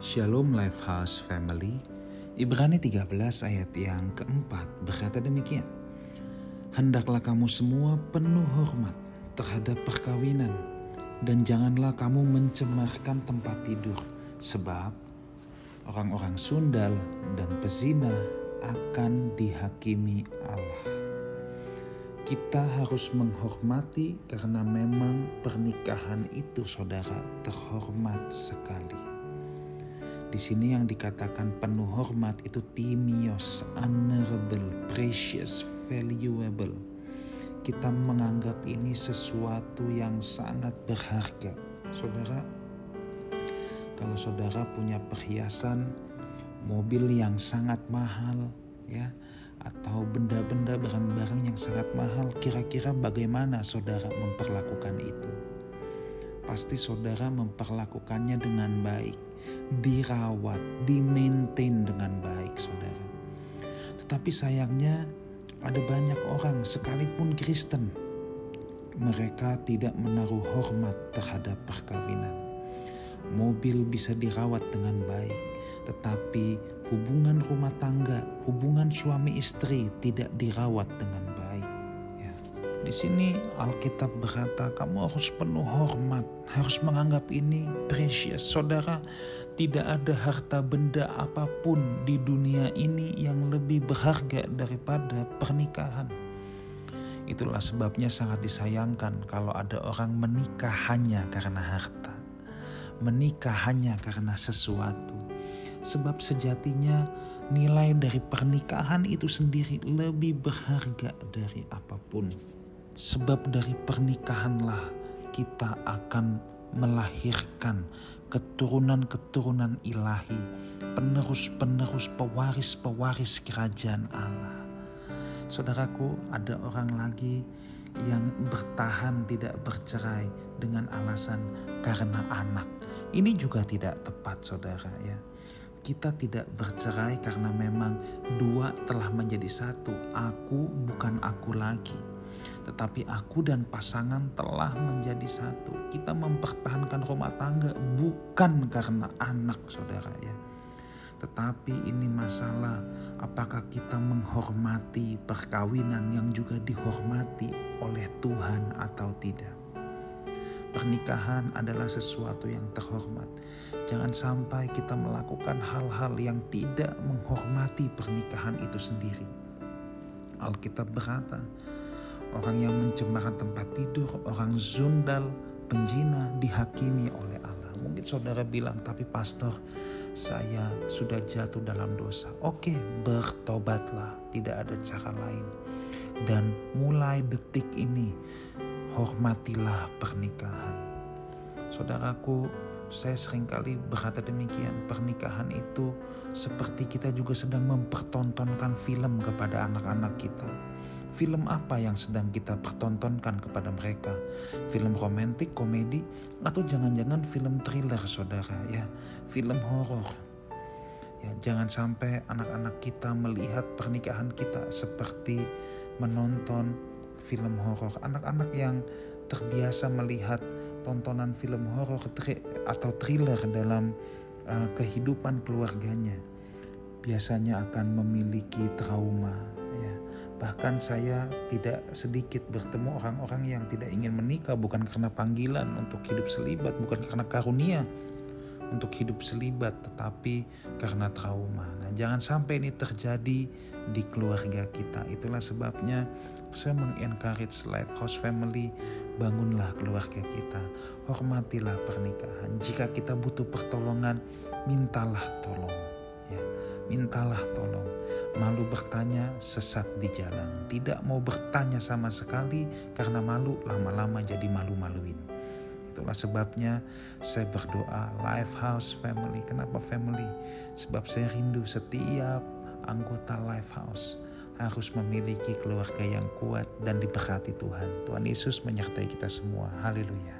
Shalom Lifehouse Family Ibrani 13 ayat yang keempat berkata demikian Hendaklah kamu semua penuh hormat terhadap perkawinan dan janganlah kamu mencemarkan tempat tidur sebab orang-orang sundal dan pezina akan dihakimi Allah. Kita harus menghormati karena memang pernikahan itu saudara terhormat sekali. Di sini yang dikatakan penuh hormat itu timios, honorable, precious, valuable. Kita menganggap ini sesuatu yang sangat berharga. Saudara, kalau saudara punya perhiasan, mobil yang sangat mahal, ya, atau benda-benda barang-barang yang sangat mahal, kira-kira bagaimana saudara memperlakukan itu? Pasti saudara memperlakukannya dengan baik dirawat, di-maintain dengan baik, saudara. Tetapi sayangnya ada banyak orang sekalipun Kristen, mereka tidak menaruh hormat terhadap perkawinan. Mobil bisa dirawat dengan baik, tetapi hubungan rumah tangga, hubungan suami istri tidak dirawat dengan. Di sini Alkitab berkata, kamu harus penuh hormat harus menganggap ini precious. Saudara, tidak ada harta benda apa pun di dunia ini yang lebih berharga daripada pernikahan. Itulah sebabnya sangat disayangkan kalau ada orang menikah hanya karena harta. Menikah hanya karena sesuatu. Sebab sejatinya nilai dari pernikahan itu sendiri lebih berharga dari apa pun. Sebab dari pernikahanlah kita akan melahirkan keturunan-keturunan ilahi, penerus-penerus pewaris-pewaris kerajaan Allah. Saudaraku, ada orang lagi yang bertahan tidak bercerai dengan alasan karena anak. Ini juga tidak tepat, saudara ya. Kita tidak bercerai karena memang dua telah menjadi satu. Aku bukan aku lagi tetapi aku dan pasangan telah menjadi satu. Kita mempertahankan rumah tangga bukan karena anak saudara ya. Tetapi ini masalah apakah kita menghormati perkawinan yang juga dihormati oleh Tuhan atau tidak. Pernikahan adalah sesuatu yang terhormat. Jangan sampai kita melakukan hal-hal yang tidak menghormati pernikahan itu sendiri. Alkitab berkata, orang yang mencemarkan tempat tidur, orang zundal, penjina dihakimi oleh Allah. Mungkin saudara bilang, tapi pastor saya sudah jatuh dalam dosa. Oke, bertobatlah, tidak ada cara lain. Dan mulai detik ini, hormatilah pernikahan. Saudaraku, saya sering kali berkata demikian, pernikahan itu seperti kita juga sedang mempertontonkan film kepada anak-anak kita film apa yang sedang kita pertontonkan kepada mereka? Film romantik, komedi, atau jangan-jangan film thriller saudara ya, film horor. Ya, jangan sampai anak-anak kita melihat pernikahan kita seperti menonton film horor. Anak-anak yang terbiasa melihat tontonan film horor atau thriller dalam uh, kehidupan keluarganya biasanya akan memiliki trauma ya Bahkan saya tidak sedikit bertemu orang-orang yang tidak ingin menikah bukan karena panggilan untuk hidup selibat, bukan karena karunia untuk hidup selibat, tetapi karena trauma. Nah, jangan sampai ini terjadi di keluarga kita. Itulah sebabnya saya mengencourage life house family, bangunlah keluarga kita, hormatilah pernikahan. Jika kita butuh pertolongan, mintalah tolong. Ya, mintalah tolong malu bertanya sesat di jalan. Tidak mau bertanya sama sekali karena malu lama-lama jadi malu-maluin. Itulah sebabnya saya berdoa Lifehouse Family. Kenapa family? Sebab saya rindu setiap anggota Lifehouse harus memiliki keluarga yang kuat dan diberkati Tuhan. Tuhan Yesus menyertai kita semua. Haleluya.